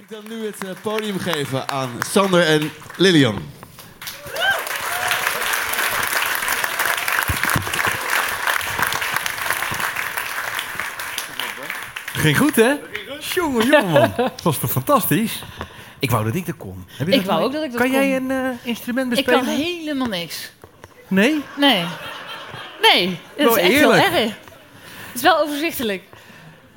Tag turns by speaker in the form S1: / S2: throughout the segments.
S1: ik dan nu het eh, podium geven aan Sander en Lilian.
S2: Ging goed, hè? Jongen, jongen, man. Dat was toch fantastisch? Ik wou dat ik dat kon. Heb je
S3: Ik
S2: dat
S3: wou ook dat ik dat
S2: kan
S3: kon.
S2: jij een eh, instrument
S3: Ik kan helemaal niks.
S2: Nee?
S3: Nee. Nee, dat
S2: Wel
S3: is echt
S2: eerlijk.
S3: heel erg. Het is wel overzichtelijk.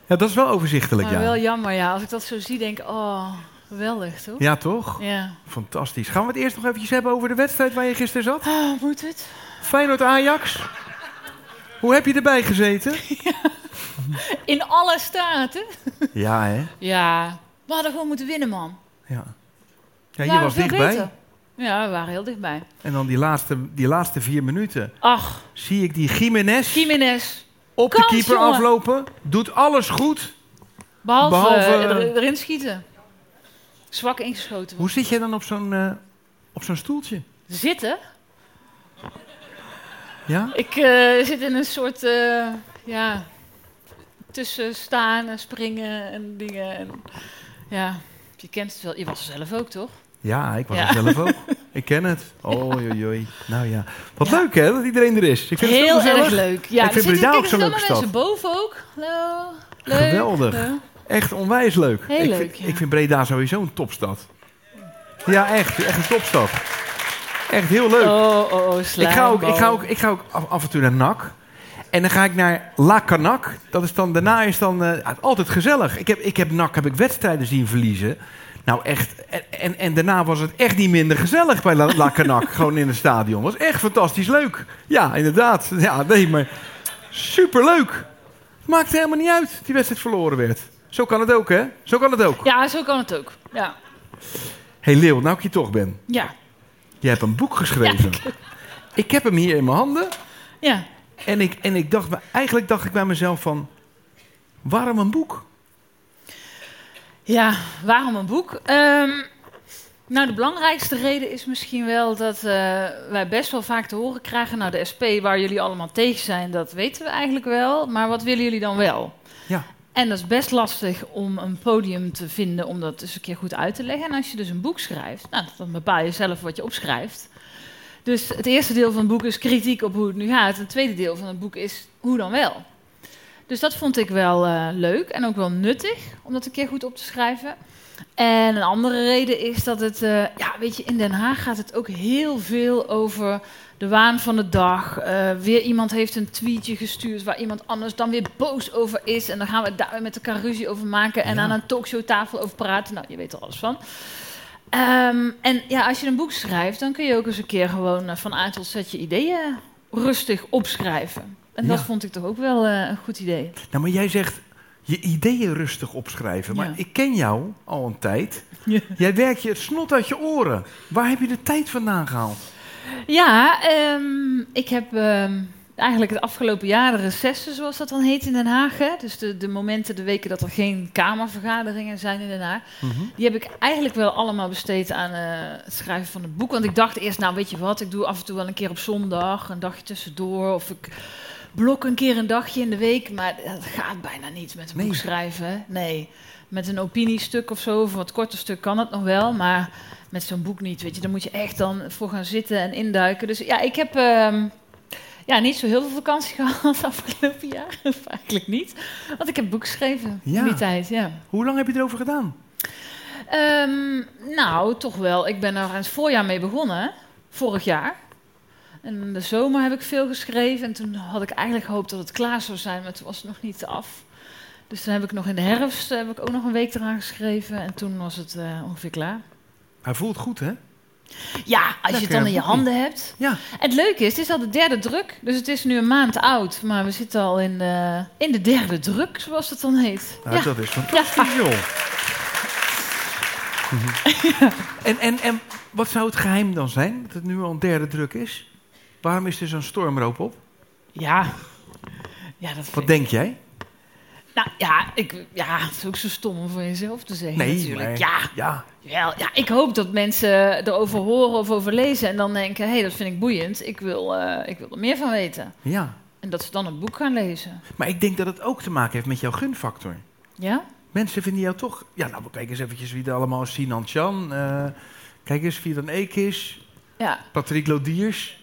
S2: Ja, dat is wel overzichtelijk,
S3: Maar
S2: ja.
S3: wel jammer, ja. Als ik dat zo zie, denk ik, oh, geweldig, toch?
S2: Ja, toch?
S3: Ja.
S2: Fantastisch. Gaan we het eerst nog eventjes hebben over de wedstrijd waar je gisteren zat?
S3: Ah, moet het?
S2: Feyenoord-Ajax. Hoe heb je erbij gezeten?
S3: In alle staten?
S2: Ja, hè?
S3: Ja. We hadden gewoon moeten winnen, man.
S2: Ja. Ja, je was dichtbij.
S3: beter. Ja, we waren heel dichtbij.
S2: En dan die laatste, die laatste vier minuten
S3: Ach,
S2: zie ik die Jiménez
S3: Jiménez.
S2: Op de keeper
S3: jongen.
S2: aflopen. Doet alles goed.
S3: Behalve,
S2: Behalve,
S3: eh,
S2: eh,
S3: er- erin schieten. Zwak ingeschoten.
S2: Hoe zit jij dan op zo'n eh, op zo'n stoeltje?
S3: Zitten?
S2: Ja?
S3: Ik zit in een soort, ja, tussen staan en springen en dingen. En, ja, je kent het wel. Je was er zelf ook, toch?
S2: Ja, ik was
S3: Ja.
S2: er zelf ook. Ik ken het. Oh. Nou ja. Wat
S3: Ja.
S2: leuk hè, dat iedereen er is. Ik vind het
S3: Heel
S2: gezellig.
S3: erg leuk. Ja,
S2: Ik vind Breda ook zo'n leuke
S3: allemaal mensen boven ook. Hallo. Leuk.
S2: Geweldig. Echt onwijs leuk.
S3: Heel
S2: ik,
S3: leuk,
S2: vind,
S3: ja.
S2: ik vind Breda sowieso een topstad. Ja, echt. Echt een topstad. Echt heel leuk.
S3: Oh, oh, oh,
S2: ik, ga ook, ik, ga ook, ik ga ook af, af en toe naar NAC. En dan ga ik naar La Canac. Dat is dan, daarna is dan eh, altijd gezellig. Ik heb, ik heb NAC heb ik wedstrijden zien verliezen. Nou echt. En, en, en daarna was het echt niet minder gezellig bij La, La Canac. gewoon in het stadion. was echt fantastisch leuk. Ja, inderdaad. Ja, nee, maar superleuk. Maakt helemaal niet uit die wedstrijd verloren werd. Zo kan het ook, hè? Zo kan het ook.
S3: Ja, zo kan het ook. Ja.
S2: hey Leeuw, nou ik je toch ben.
S3: Ja.
S2: Je hebt een boek geschreven. Ik heb hem hier in mijn handen.
S3: Ja.
S2: En ik, en ik dacht, eigenlijk dacht ik bij mezelf van... Waarom een boek?
S3: Ja, waarom een boek? Ehm, nou, de belangrijkste reden is misschien wel dat eh, wij best wel vaak te horen krijgen... nou, de SP waar jullie allemaal tegen zijn, dat weten we eigenlijk wel. Maar wat willen jullie dan wel?
S2: Ja.
S3: En dat is best lastig om een podium te vinden om dat eens een keer goed uit te leggen. En als je dus een boek schrijft, nou, dan bepaal je zelf wat je opschrijft. Dus het eerste deel van het boek is kritiek op hoe het nu gaat. Het tweede deel van het boek is hoe dan wel. Dus dat vond ik wel eh, leuk en ook wel nuttig om dat een keer goed op te schrijven. En een andere reden is dat het, eh, ja, weet je, in Den Haag gaat het ook heel veel over de waan van de dag. Eh, weer iemand heeft een tweetje gestuurd waar iemand anders dan weer boos over is. En dan gaan we daar weer met elkaar ruzie over maken en
S2: Ja.
S3: aan een talkshowtafel over praten. Nou, je weet er alles van. Ehm, en ja, als je een boek schrijft, dan kun je ook eens een keer gewoon eh, van A tot Z je ideeën rustig opschrijven. En dat
S2: Ja.
S3: vond ik toch ook wel eh, een goed idee.
S2: Nou, maar jij zegt je ideeën rustig opschrijven. Maar
S3: Ja.
S2: ik ken jou al een tijd.
S3: Ja.
S2: Jij werkt je het snot uit je oren. Waar heb je de tijd vandaan gehaald?
S3: Ja, ehm, ik heb ehm, eigenlijk het afgelopen jaar de recessen, zoals dat dan heet in Den Haag. Hè? Dus de, de momenten, de weken dat er geen kamervergaderingen zijn in Den Haag. Die heb ik eigenlijk wel allemaal besteed aan eh, het schrijven van het boek. Want ik dacht eerst, nou weet je wat, ik doe af en toe wel een keer op zondag, een dagje tussendoor. Of ik blok een keer een dagje in de week. Maar dat gaat bijna niet met een
S2: Nee.
S3: boek schrijven. hè. Nee, met een opiniestuk of zo, of een wat korter stuk kan het nog wel. Maar met zo'n boek niet, weet je. Daar moet je echt dan voor gaan zitten en induiken. Dus ja, ik heb... ehm, ja, niet zo heel veel vakantie gehad afgelopen jaar. Of eigenlijk niet. Want ik heb boek geschreven
S2: Ja.
S3: in die tijd, ja.
S2: Hoe lang heb je erover gedaan?
S3: Ehm, nou, toch wel. Ik ben er aan het voorjaar mee begonnen, vorig jaar. En in de zomer heb ik veel geschreven. En toen had ik eigenlijk gehoopt dat het klaar zou zijn, maar toen was het nog niet af. Dus toen heb ik nog in de herfst heb ik ook nog een week eraan geschreven. En toen was het eh, ongeveer klaar.
S2: Hij voelt goed, hè?
S3: Ja, als je het dan in je handen hebt.
S2: Ja.
S3: Het leuke is, het is al de derde druk. Dus het is nu een maand oud. Maar we zitten al in de, in de derde druk, zoals het dan heet.
S2: Nou,
S3: ja.
S2: dat is fantastisch, joh. Mhm. en, en, en wat zou het geheim dan zijn, dat het nu al een derde druk is? Waarom is er zo'n stormroop op?
S3: ja. Ja, dat
S2: Wat
S3: ik-
S2: denk jij?
S3: Nou ja, ik, ja, het is ook zo stom om voor jezelf te zeggen
S2: Nee,
S3: natuurlijk.
S2: maar-
S3: Ja,
S2: Ja,
S3: wel, ja, ik hoop dat mensen erover horen of over lezen en dan denken... hé, hey, dat vind ik boeiend, ik wil, eh, ik wil er meer van weten.
S2: ja.
S3: En dat ze dan het boek gaan lezen.
S2: Maar ik denk dat het ook te maken heeft met jouw gunfactor.
S3: Ja?
S2: Mensen vinden jou toch... Ja, nou, kijk eens eventjes wie er allemaal is. Sinan Chan. eh, kijk eens, Fidan Ekis.
S3: Ja,
S2: Patrick Lodiers.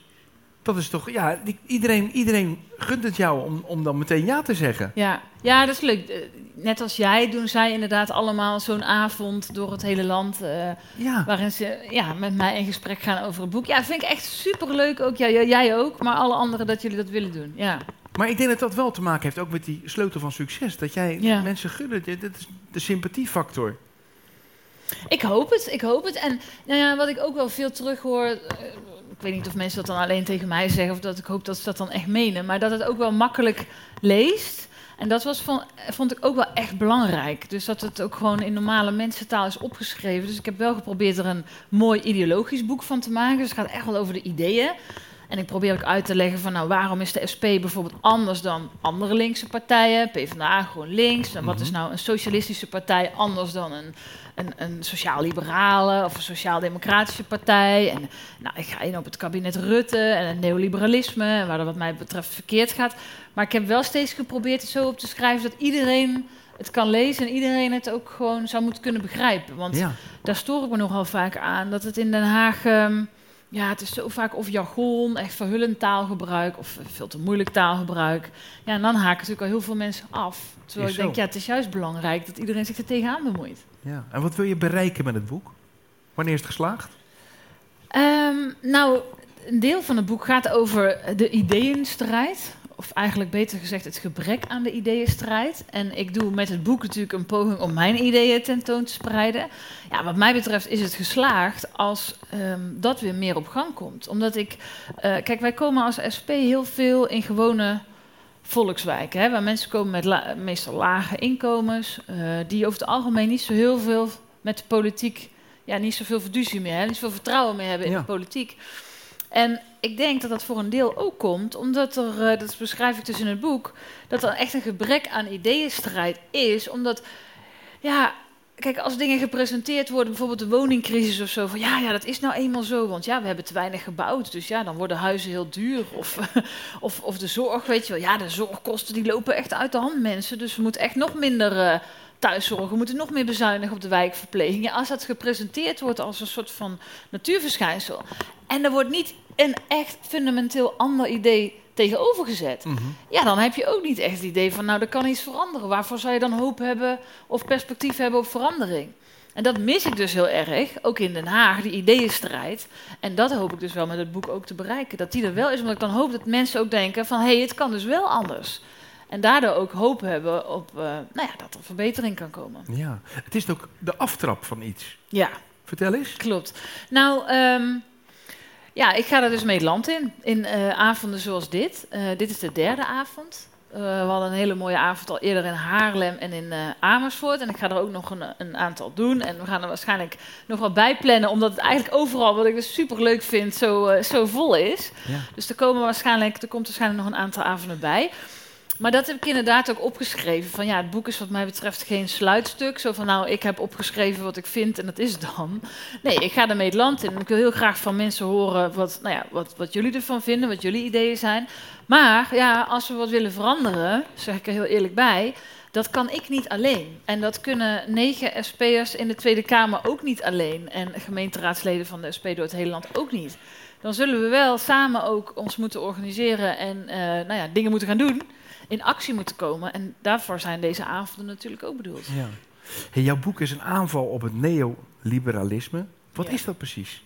S2: Dat is toch... Ja, die- iedereen, iedereen gunt het jou om, om dan meteen ja te zeggen.
S3: ja. ja, dat is leuk. Eh, Net als jij doen zij inderdaad allemaal zo'n avond door het hele land. eh,
S2: Ja.
S3: waarin ze ja, met mij in gesprek gaan over het boek. Ja, vind ik echt superleuk ook. Ja, jij ook, maar alle anderen dat jullie dat willen doen. Ja,
S2: Maar ik denk dat dat wel te maken heeft ook met die sleutel van succes. Dat jij
S3: Ja.
S2: mensen gunnen. Dat is de sympathiefactor.
S3: ik hoop het. Ik hoop het. En nou ja, wat ik ook wel veel terug hoor. eh, ik weet niet of mensen dat dan alleen tegen mij zeggen. Of dat ik hoop dat ze dat dan echt menen. Maar dat het ook wel makkelijk leest. En dat was vond ik ook wel echt belangrijk. Dus dat het ook gewoon in normale mensentaal is opgeschreven. Dus ik heb wel geprobeerd er een mooi ideologisch boek van te maken. Dus het gaat echt wel over de ideeën. En ik probeer ook uit te leggen van nou, waarom is de SP bijvoorbeeld anders dan andere linkse partijen? PvdA gewoon links. En wat is nou een socialistische partij anders dan een, een, een sociaal-liberale of een sociaal-democratische partij? En nou, ik ga in op het kabinet Rutte en het neoliberalisme, en waar dat wat mij betreft verkeerd gaat. Maar ik heb wel steeds geprobeerd het zo op te schrijven dat iedereen het kan lezen en iedereen het ook gewoon zou moeten kunnen begrijpen. Want
S2: Ja.
S3: daar stoor ik me nogal vaak aan. Dat het in Den Haag. ehm, ja, het is zo vaak of jargon, echt verhullend taalgebruik. of veel te moeilijk taalgebruik. Ja, en dan haken natuurlijk al heel veel mensen af. Terwijl
S2: Is
S3: ik denk,
S2: zo.
S3: ja, het is juist belangrijk dat iedereen zich er tegenaan bemoeit.
S2: ja. En wat wil je bereiken met het boek? Wanneer is het geslaagd?
S3: Ehm, nou, een deel van het boek gaat over de ideeënstrijd. Of eigenlijk beter gezegd het gebrek aan de ideeënstrijd. En ik doe met het boek natuurlijk een poging om mijn ideeën tentoon te spreiden. Ja, wat mij betreft is het geslaagd als ehm, dat weer meer op gang komt. Omdat ik... eh, kijk, wij komen als SP heel veel in gewone volkswijken. Hè, waar mensen komen met la- meestal lage inkomens. eh, die over het algemeen niet zo heel veel met de politiek ja, niet zoveel fiducie meer hebben, niet zoveel vertrouwen meer hebben in
S2: Ja.
S3: de politiek. En ik denk dat dat voor een deel ook komt, omdat er, eh, dat beschrijf ik dus in het boek, dat er echt een gebrek aan ideeënstrijd is. Omdat, ja, kijk, als dingen gepresenteerd worden, bijvoorbeeld de woningcrisis of zo, van ja, ja, dat is nou eenmaal zo, want ja, we hebben te weinig gebouwd, dus ja, dan worden huizen heel duur. Of, of, of de zorg, weet je wel, ja, de zorgkosten die lopen echt uit de hand, mensen, dus we moeten echt nog minder eh, thuiszorgen, we moeten nog meer bezuinigen op de wijkverpleging. Ja, als dat gepresenteerd wordt als een soort van natuurverschijnsel, en er wordt niet een echt fundamenteel ander idee tegenover gezet, ja, dan heb je ook niet echt het idee van, nou, er kan iets veranderen. Waarvoor zou je dan hoop hebben of perspectief hebben op verandering? En dat mis ik dus heel erg, ook in Den Haag, die ideeënstrijd. En dat hoop ik dus wel met het boek ook te bereiken. Dat die er wel is, omdat ik dan hoop dat mensen ook denken van... hé, hey, het kan dus wel anders. En daardoor ook hoop hebben op eh, nou ja, dat er verbetering kan komen.
S2: Ja. Het is ook de aftrap van iets.
S3: Ja,
S2: Vertel eens.
S3: klopt. Nou, ehm, ja, ik ga er dus mee het land in. In eh, avonden zoals dit. Eh, dit is de derde avond. Eh, we hadden een hele mooie avond al eerder in Haarlem en in Amersfoort. En ik ga er ook nog een, een aantal doen. En we gaan er waarschijnlijk nog wel bij plannen. Omdat het eigenlijk overal, wat ik dus super leuk vind, zo, zo vol is.
S2: Ja.
S3: Dus er, komen waarschijnlijk, er komt waarschijnlijk nog een aantal avonden bij. Maar dat heb ik inderdaad ook opgeschreven. Van ja, het boek is wat mij betreft geen sluitstuk. Zo van nou, ik heb opgeschreven wat ik vind en dat is het dan. Nee, ik ga ermee het land in. En ik wil heel graag van mensen horen wat, nou ja, wat, wat jullie ervan vinden, wat jullie ideeën zijn. Maar ja, als we wat willen veranderen, zeg ik er heel eerlijk bij, dat kan ik niet alleen. En dat kunnen negen SP'ers in de Tweede Kamer ook niet alleen. En gemeenteraadsleden van de SP door het hele land ook niet. Dan zullen we wel samen ook ons moeten organiseren en eh, nou ja, dingen moeten gaan doen. In actie moeten komen. En daarvoor zijn deze avonden natuurlijk ook bedoeld.
S2: Ja. Hey, jouw boek is een aanval op het neoliberalisme. Wat
S3: Ja.
S2: is dat precies?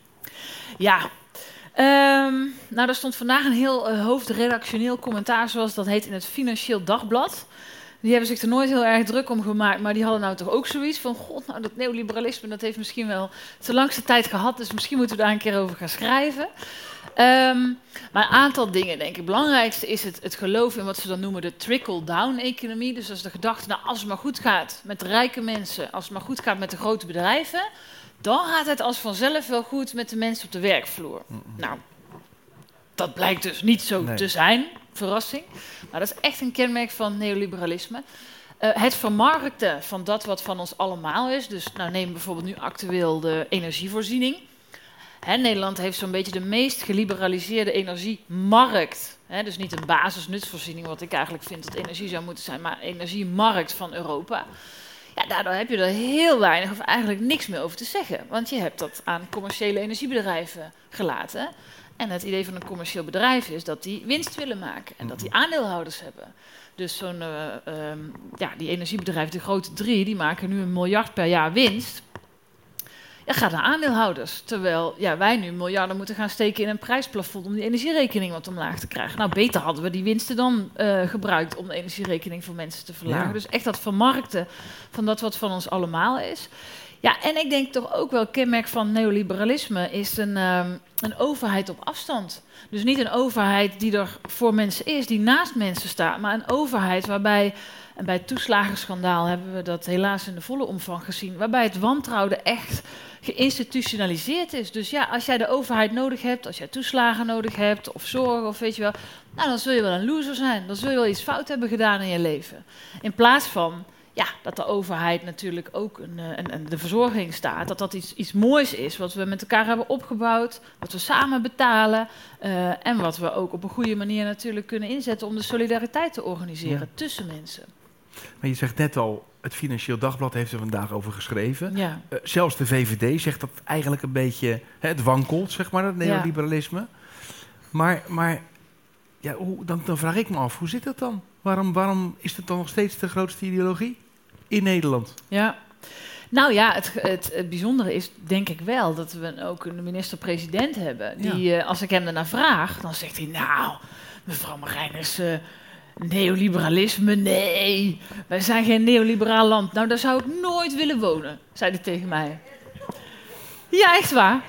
S3: Ja. Ehm, nou, er stond vandaag een heel eh, hoofdredactioneel commentaar, zoals dat heet, in het Financieel Dagblad. Die hebben zich er nooit heel erg druk om gemaakt, maar die hadden nou toch ook zoiets van: God, nou, dat neoliberalisme dat heeft misschien wel de langste tijd gehad, dus misschien moeten we daar een keer over gaan schrijven. Ehm, maar een aantal dingen, denk ik. Het belangrijkste is het, het geloof in wat ze dan noemen de trickle-down-economie. Dus dat is de gedachte, nou, als het maar goed gaat met de rijke mensen, als het maar goed gaat met de grote bedrijven, dan gaat het als vanzelf wel goed met de mensen op de werkvloer. Nou, dat blijkt dus niet zo
S2: Nee.
S3: te zijn. Verrassing. Maar dat is echt een kenmerk van neoliberalisme. Eh, het vermarkten van dat wat van ons allemaal is. Dus nou, neem bijvoorbeeld nu actueel de energievoorziening. Hè, Nederland heeft zo'n beetje de meest geliberaliseerde energiemarkt. Hè, dus niet een basisnutsvoorziening, wat ik eigenlijk vind dat energie zou moeten zijn, maar energiemarkt van Europa. Ja, daardoor heb je er heel weinig of eigenlijk niks meer over te zeggen. Want je hebt dat aan commerciële energiebedrijven gelaten. En het idee van een commercieel bedrijf is dat die winst willen maken en dat die aandeelhouders hebben. Dus zo'n, eh, ehm, ja, die energiebedrijven, de grote drie, die maken nu een miljard per jaar winst. Ja, gaat naar aandeelhouders. Terwijl ja, wij nu miljarden moeten gaan steken in een prijsplafond om die energierekening wat omlaag te krijgen. Nou, beter hadden we die winsten dan eh, gebruikt om de energierekening voor mensen te verlagen.
S2: Ja.
S3: Dus echt dat vermarkten van dat wat van ons allemaal is. Ja, en ik denk toch ook wel kenmerk van neoliberalisme is een, ehm, een overheid op afstand. Dus niet een overheid die er voor mensen is, die naast mensen staat, maar een overheid waarbij, en bij het toeslagenschandaal hebben we dat helaas in de volle omvang gezien, waarbij het wantrouwen echt geïnstitutionaliseerd is. Dus ja, als jij de overheid nodig hebt, als jij toeslagen nodig hebt of zorg of weet je wel, nou dan zul je wel een loser zijn. Dan zul je wel iets fout hebben gedaan in je leven. In plaats van ja, dat de overheid natuurlijk ook een, eh, een, een- de verzorging staat. Dat dat iets, iets moois is wat we met elkaar hebben opgebouwd. Wat we samen betalen. eh, en wat we ook op een goede manier natuurlijk kunnen inzetten om de solidariteit te organiseren
S2: Ja.
S3: tussen mensen.
S2: Maar je zegt net al, het Financieel Dagblad heeft er vandaag over geschreven.
S3: Ja.
S2: Eh, zelfs de VVD zegt dat eigenlijk een beetje... Hè, het wankelt, zeg maar, dat neoliberalisme. Maar, maar ja, hoe, dan, dan vraag ik me af, hoe zit dat dan? Waarom, waarom is het dan nog steeds de grootste ideologie in Nederland?
S3: Ja. Nou ja, het, het, het bijzondere is denk ik wel dat we ook een minister-president hebben. Die, eh, als ik hem daarna vraag, dan zegt hij: Nou, mevrouw Marijners, eh neoliberalisme, nee. Wij zijn geen neoliberaal land. Nou, daar zou ik nooit willen wonen, zei hij tegen mij. Ja, echt waar.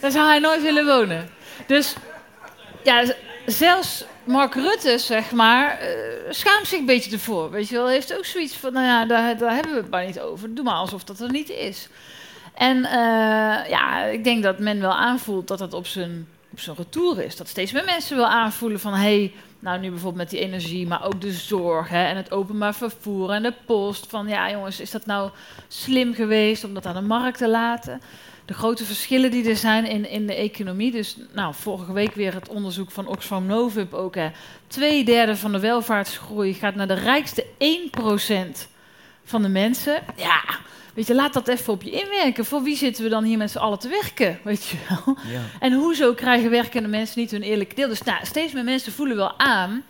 S3: Daar zou hij nooit willen wonen. Dus ja, zelfs Mark Rutte, zeg maar, eh, schaamt zich een beetje ervoor. Weet je wel, heeft ook zoiets van, nou ja, daar, daar hebben we het maar niet over. Doe maar alsof dat er niet is. En eh, ja, ik denk dat men wel aanvoelt dat dat op zijn, op retour is. Dat steeds meer mensen wel aanvoelen van, hey, nou nu bijvoorbeeld met die energie, maar ook de zorg hè, en het openbaar vervoer en de post. Van ja, jongens, is dat nou slim geweest om dat aan de markt te laten? de grote verschillen die er zijn in, in de economie. Dus nou, vorige week weer het onderzoek van Oxfam Novib ook. Hè. Twee derde van de welvaartsgroei gaat naar de rijkste 1% van de mensen. Ja, weet je, laat dat even op je inwerken. Voor wie zitten we dan hier met z'n allen te werken, weet je wel?
S2: Ja.
S3: En hoezo krijgen werkende mensen niet hun eerlijke deel? Dus nou, steeds meer mensen voelen wel aan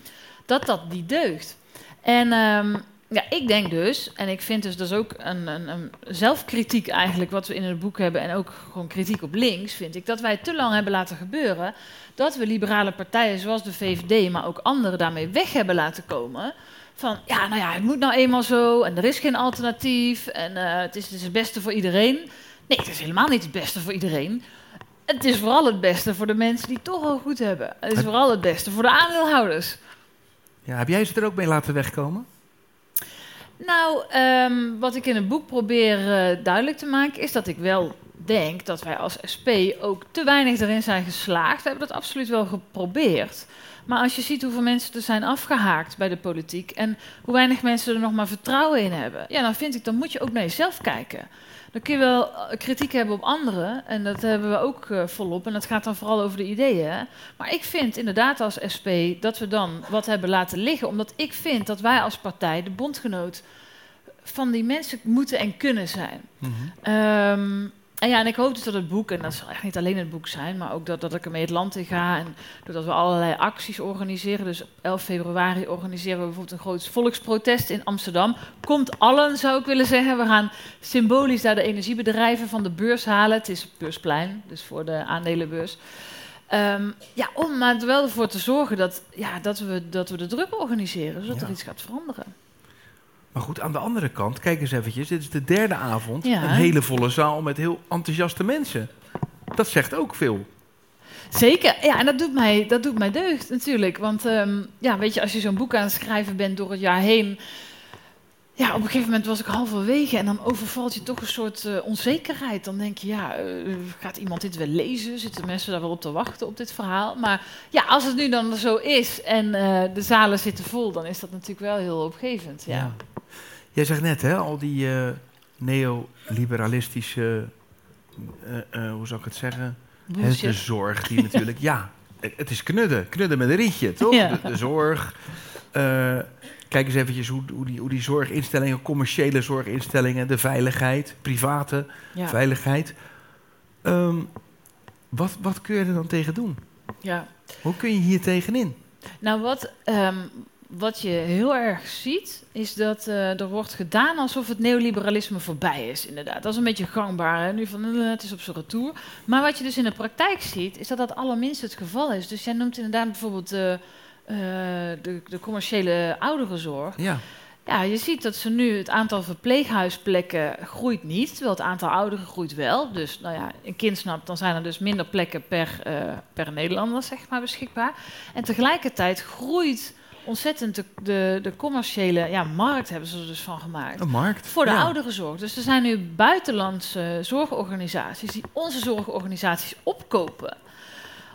S3: dat dat niet deugt. En ehm, ja, ik denk dus, en ik vind dus dat is ook een, een, een zelfkritiek eigenlijk wat we in het boek hebben en ook gewoon kritiek op links, vind ik, dat wij te lang hebben laten gebeuren dat we liberale partijen zoals de VVD, maar ook anderen daarmee weg hebben laten komen. Van ja, nou ja, het moet nou eenmaal zo en er is geen alternatief en eh, het, is, het is het beste voor iedereen. Nee, het is helemaal niet het beste voor iedereen. Het is vooral het beste voor de mensen die toch al goed hebben. Het is vooral het beste voor de aandeelhouders.
S2: Ja, heb jij ze er ook mee laten wegkomen?
S3: Nou, ehm, wat ik in het boek probeer eh, duidelijk te maken, is dat ik wel denk dat wij als SP ook te weinig erin zijn geslaagd. We hebben dat absoluut wel geprobeerd. Maar als je ziet hoeveel mensen er zijn afgehaakt bij de politiek en hoe weinig mensen er nog maar vertrouwen in hebben, ja, dan vind ik, dan moet je ook naar jezelf kijken. Dan kun je wel eh, kritiek hebben op anderen, en dat hebben we ook eh, volop, en dat gaat dan vooral over de ideeën. Maar ik vind inderdaad als SP dat we dan wat hebben laten liggen, omdat ik vind dat wij als partij de bondgenoot van die mensen moeten en kunnen zijn. Ehm, en ja, en ik hoop dus dat het boek, en dat zal echt niet alleen het boek zijn, maar ook dat, dat ik ermee het land in ga en doordat we allerlei acties organiseren. Dus 11 februari organiseren we bijvoorbeeld een groot volksprotest in Amsterdam. Komt allen, zou ik willen zeggen. We gaan symbolisch daar de energiebedrijven van de beurs halen. Het is het beursplein, dus voor de aandelenbeurs. Ehm, ja, om maar er wel ervoor te zorgen dat, ja, dat, we, dat we de druk organiseren, zodat
S2: Ja.
S3: er iets gaat veranderen.
S2: Maar goed, aan de andere kant, kijk eens eventjes. Dit is de derde avond.
S3: Ja.
S2: Een hele volle zaal met heel enthousiaste mensen. Dat zegt ook veel.
S3: Zeker, ja, en dat doet mij, dat doet mij deugd natuurlijk. Want ehm, ja, weet je, als je zo'n boek aan het schrijven bent door het jaar heen. Ja, op een gegeven moment was ik halverwege en dan overvalt je toch een soort eh, onzekerheid. Dan denk je, ja, eh, gaat iemand dit wel lezen? Zitten mensen daar wel op te wachten op dit verhaal? Maar ja, als het nu dan zo is en eh, de zalen zitten vol, dan is dat natuurlijk wel heel opgevend. Ja.
S2: Jij zegt net, hè, al die eh, neoliberalistische, eh, eh, hoe zou ik het zeggen? De zorg die natuurlijk, ja, het is knudden. Knudden met een rietje, toch?
S3: Ja.
S2: De, de zorg. Kijk eens eventjes hoe, hoe, die, hoe die zorginstellingen, commerciële zorginstellingen, de veiligheid, private
S3: Ja.
S2: veiligheid. Ehm, wat, wat kun je er dan tegen doen?
S3: ja.
S2: Hoe kun je hier tegenin?
S3: Nou, wat, ehm, wat je heel erg ziet, is dat eh, er wordt gedaan alsof het neoliberalisme voorbij is, inderdaad. Dat is een beetje gangbaar, hè? nu van eh, het is op zijn retour. Maar wat je dus in de praktijk ziet, is dat dat allerminst het geval is. Dus jij noemt inderdaad bijvoorbeeld eh, de, de commerciële ouderenzorg.
S2: Ja,
S3: Ja, je ziet dat ze nu het aantal verpleeghuisplekken groeit niet, terwijl het aantal ouderen groeit wel. Dus nou ja, een kind snapt, dan zijn er dus minder plekken per, per Nederlander zeg maar, beschikbaar. En tegelijkertijd groeit ontzettend de, de, de commerciële ja, markt, hebben ze er dus van gemaakt.
S2: een markt.
S3: Voor de
S2: ja.
S3: ouderenzorg. Dus er zijn nu buitenlandse zorgorganisaties die onze zorgorganisaties opkopen.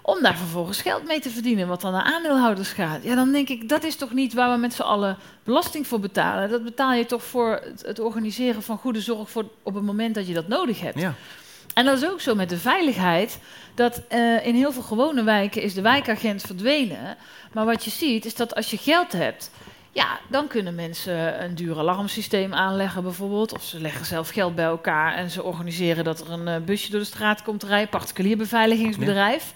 S3: Om daar vervolgens geld mee te verdienen, wat dan naar aandeelhouders gaat. Ja, dan denk ik, dat is toch niet waar we met z'n allen belasting voor betalen. Dat betaal je toch voor het, het organiseren van goede zorg voor, op het moment dat je dat nodig hebt.
S2: Ja.
S3: En dat is ook zo met de veiligheid. Dat eh, in heel veel gewone wijken is de wijkagent verdwenen. Maar wat je ziet is dat als je geld hebt. Ja, dan kunnen mensen een duur alarmsysteem aanleggen bijvoorbeeld. Of ze leggen zelf geld bij elkaar en ze organiseren dat er een eh, busje door de straat komt rijden. Particulier beveiligingsbedrijf.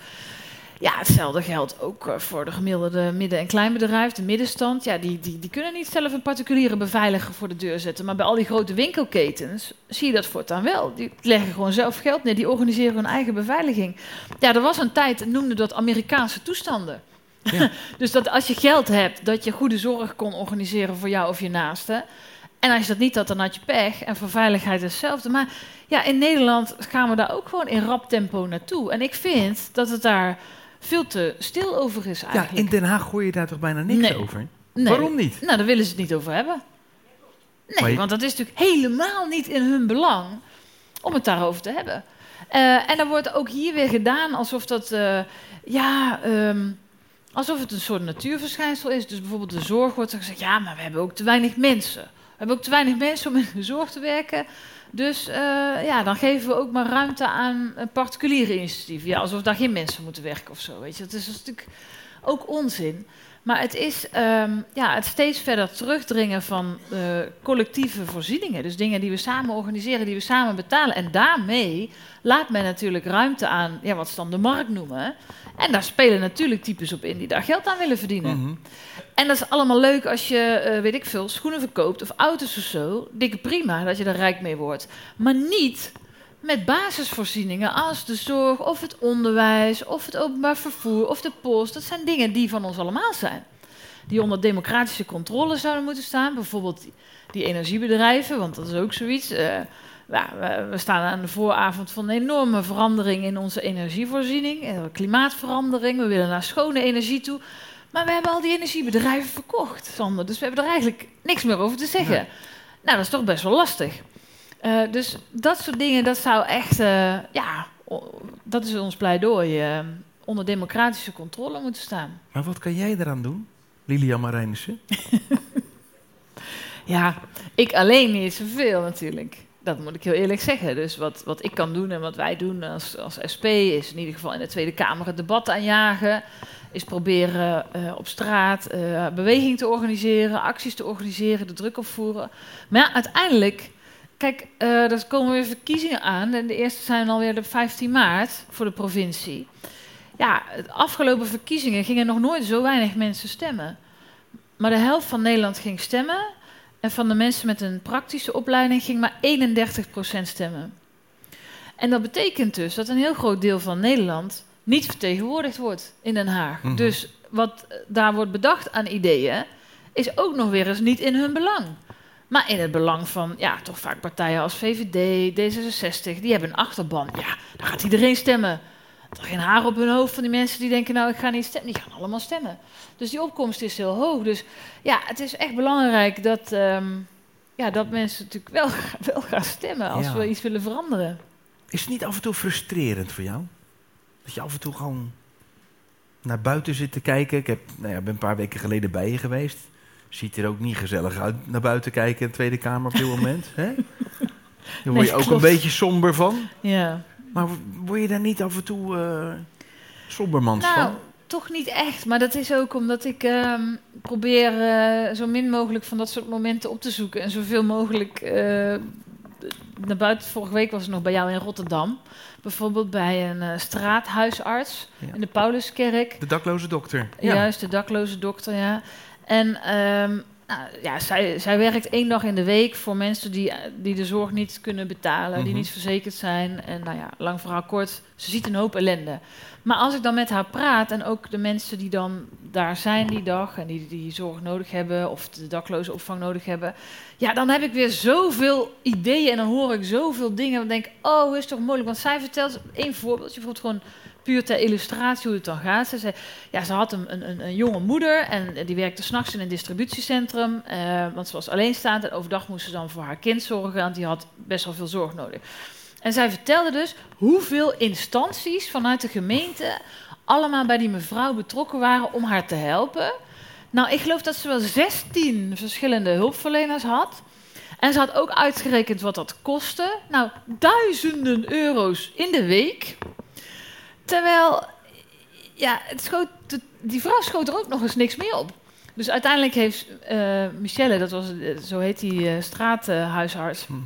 S3: Hetzelfde geldt ook eh, voor de gemiddelde midden- en kleinbedrijf, de middenstand. Ja, die, die, die kunnen niet zelf een particuliere beveiliger voor de deur zetten. Maar bij al die grote winkelketens zie je dat voortaan wel. Die leggen gewoon zelf geld neer, die organiseren hun eigen beveiliging. Ja, er was een tijd, noemde dat Amerikaanse toestanden.
S2: Ja.
S3: dus dat als je geld hebt, dat je goede zorg kon organiseren voor jou of je naaste. En als je dat niet had, dan had je pech. En voor veiligheid hetzelfde. Maar ja, in Nederland gaan we daar ook gewoon in rap tempo naartoe. En ik vind dat het daar veel te stil over is
S2: ja,
S3: eigenlijk.
S2: in Den Haag gooi je daar toch bijna niks
S3: Nee.
S2: over?
S3: Nee.
S2: Waarom niet?
S3: Nou, daar willen ze het niet over hebben. Nee,
S2: je-
S3: want dat is natuurlijk helemaal niet in hun belang om het daarover te hebben. Eh, en dan wordt ook hier weer gedaan alsof dat, eh, ja, ehm, alsof het een soort natuurverschijnsel is. Dus bijvoorbeeld de zorg wordt er gezegd, ja, maar we hebben ook te weinig mensen. We hebben ook te weinig mensen om in de zorg te werken. Dus eh, ja, dan geven we ook maar ruimte aan particuliere initiatieven. Ja, alsof daar geen mensen moeten werken of zo. Weet je, dat is natuurlijk ook onzin. Maar het is ehm, ja, het steeds verder terugdringen van eh, collectieve voorzieningen. Dus dingen die we samen organiseren, die we samen betalen. En daarmee laat men natuurlijk ruimte aan ja, wat ze dan de markt noemen. En daar spelen natuurlijk types op in die daar geld aan willen verdienen.
S2: Mhm.
S3: En dat is allemaal leuk als je, eh, weet ik veel, schoenen verkoopt of auto's of zo. Dikke prima dat je er rijk mee wordt. Maar niet met basisvoorzieningen als de zorg of het onderwijs of het openbaar vervoer of de post. Dat zijn dingen die van ons allemaal zijn. Die onder democratische controle zouden moeten staan. Bijvoorbeeld die, energiebedrijven, want dat is ook zoiets. Eh, ja, we, staan aan de vooravond van een enorme verandering in onze energievoorziening. Eh, klimaatverandering, we willen naar schone energie toe. Maar we hebben al die energiebedrijven verkocht, Sander. Dus we hebben er eigenlijk niks meer over te zeggen. Nou, dat is toch best wel lastig. Eh, dus dat soort dingen, dat zou echt, eh, ja, dat is ons pleidooi, eh, onder democratische controle moeten staan.
S2: Maar wat kan jij eraan doen, Lilian Marijnissen?
S3: Ja, ik alleen niet zoveel natuurlijk. Dat moet ik heel eerlijk zeggen. Dus wat, wat ik kan doen en wat wij doen als, als SP is in ieder geval in de Tweede Kamer het debat aanjagen. Is proberen op straat eh, beweging te organiseren, acties te organiseren, de druk opvoeren. Maar ja, uiteindelijk, kijk, eh er komen weer verkiezingen aan. En de eerste zijn alweer de 15 maart voor de provincie. Ja, de afgelopen verkiezingen gingen nog nooit zo weinig mensen stemmen. Maar de helft van Nederland ging stemmen. En van de mensen met een praktische opleiding ging maar 31% stemmen. En dat betekent dus dat een heel groot deel van Nederland niet vertegenwoordigd wordt in Den Haag.
S2: Mhm.
S3: Dus wat daar wordt bedacht aan ideeën, is ook nog weer eens niet in hun belang. Maar in het belang van, ja, toch vaak partijen als VVD, D66, die hebben een achterban. Ja, daar gaat iedereen stemmen. Er geen haar op hun hoofd van die mensen die denken, nou, ik ga niet stemmen. Die gaan allemaal stemmen. Dus die opkomst is heel hoog. Dus ja, het is echt belangrijk dat, ehm, ja, dat mensen natuurlijk wel, wel gaan stemmen als
S2: Ja.
S3: we iets willen veranderen.
S2: Is het niet af en toe frustrerend voor jou? Dat je af en toe gewoon naar buiten zit te kijken. Ik heb, nou ja, ben een paar weken geleden bij je geweest. Ziet er ook niet gezellig uit naar buiten kijken in de Tweede Kamer op dit moment. Hè? Daar word
S3: Nee,
S2: je ook een beetje somber van.
S3: Ja.
S2: Maar word je daar niet af en toe eh sombermans
S3: Nou,
S2: van?
S3: toch niet echt. Maar dat is ook omdat ik ehm, probeer eh, zo min mogelijk van dat soort momenten op te zoeken. En zoveel mogelijk eh, naar buiten. Vorige week was ik nog bij jou in Rotterdam. Bijvoorbeeld bij een straathuisarts
S2: Ja.
S3: in de Pauluskerk.
S2: De dakloze dokter.
S3: Juist, de dakloze dokter, ja. En ehm, nou, ja, zij, zij werkt één dag in de week voor mensen die, die de zorg niet kunnen betalen, die
S2: Mhm.
S3: niet verzekerd zijn. En nou ja, lang verhaal kort, ze ziet een hoop ellende. Maar als ik dan met haar praat en ook de mensen die dan daar zijn die dag en die, die zorg nodig hebben of de dakloze opvang nodig hebben, ja, dan heb ik weer zoveel ideeën en dan hoor ik zoveel dingen. En denk ik, oh, is toch moeilijk? Want zij vertelt één voorbeeldje, bijvoorbeeld gewoon puur ter illustratie hoe het dan gaat. Ze zei, ja, ze had een, een, een, jonge moeder en die werkte s'nachts in een distributiecentrum, eh, want ze was alleenstaand en overdag moest ze dan voor haar kind zorgen, want die had best wel veel zorg nodig. En zij vertelde dus hoeveel instanties vanuit de gemeente allemaal bij die mevrouw betrokken waren om haar te helpen. Nou, ik geloof dat ze wel 16 verschillende hulpverleners had. En ze had ook uitgerekend wat dat kostte. Nou, duizenden euro's in de week. Terwijl, ja, het schoot, die vrouw schoot er ook nog eens niks meer op. Dus uiteindelijk heeft eh, Michelle, dat was, eh, zo heet die eh, straathuisarts,
S2: Mhm.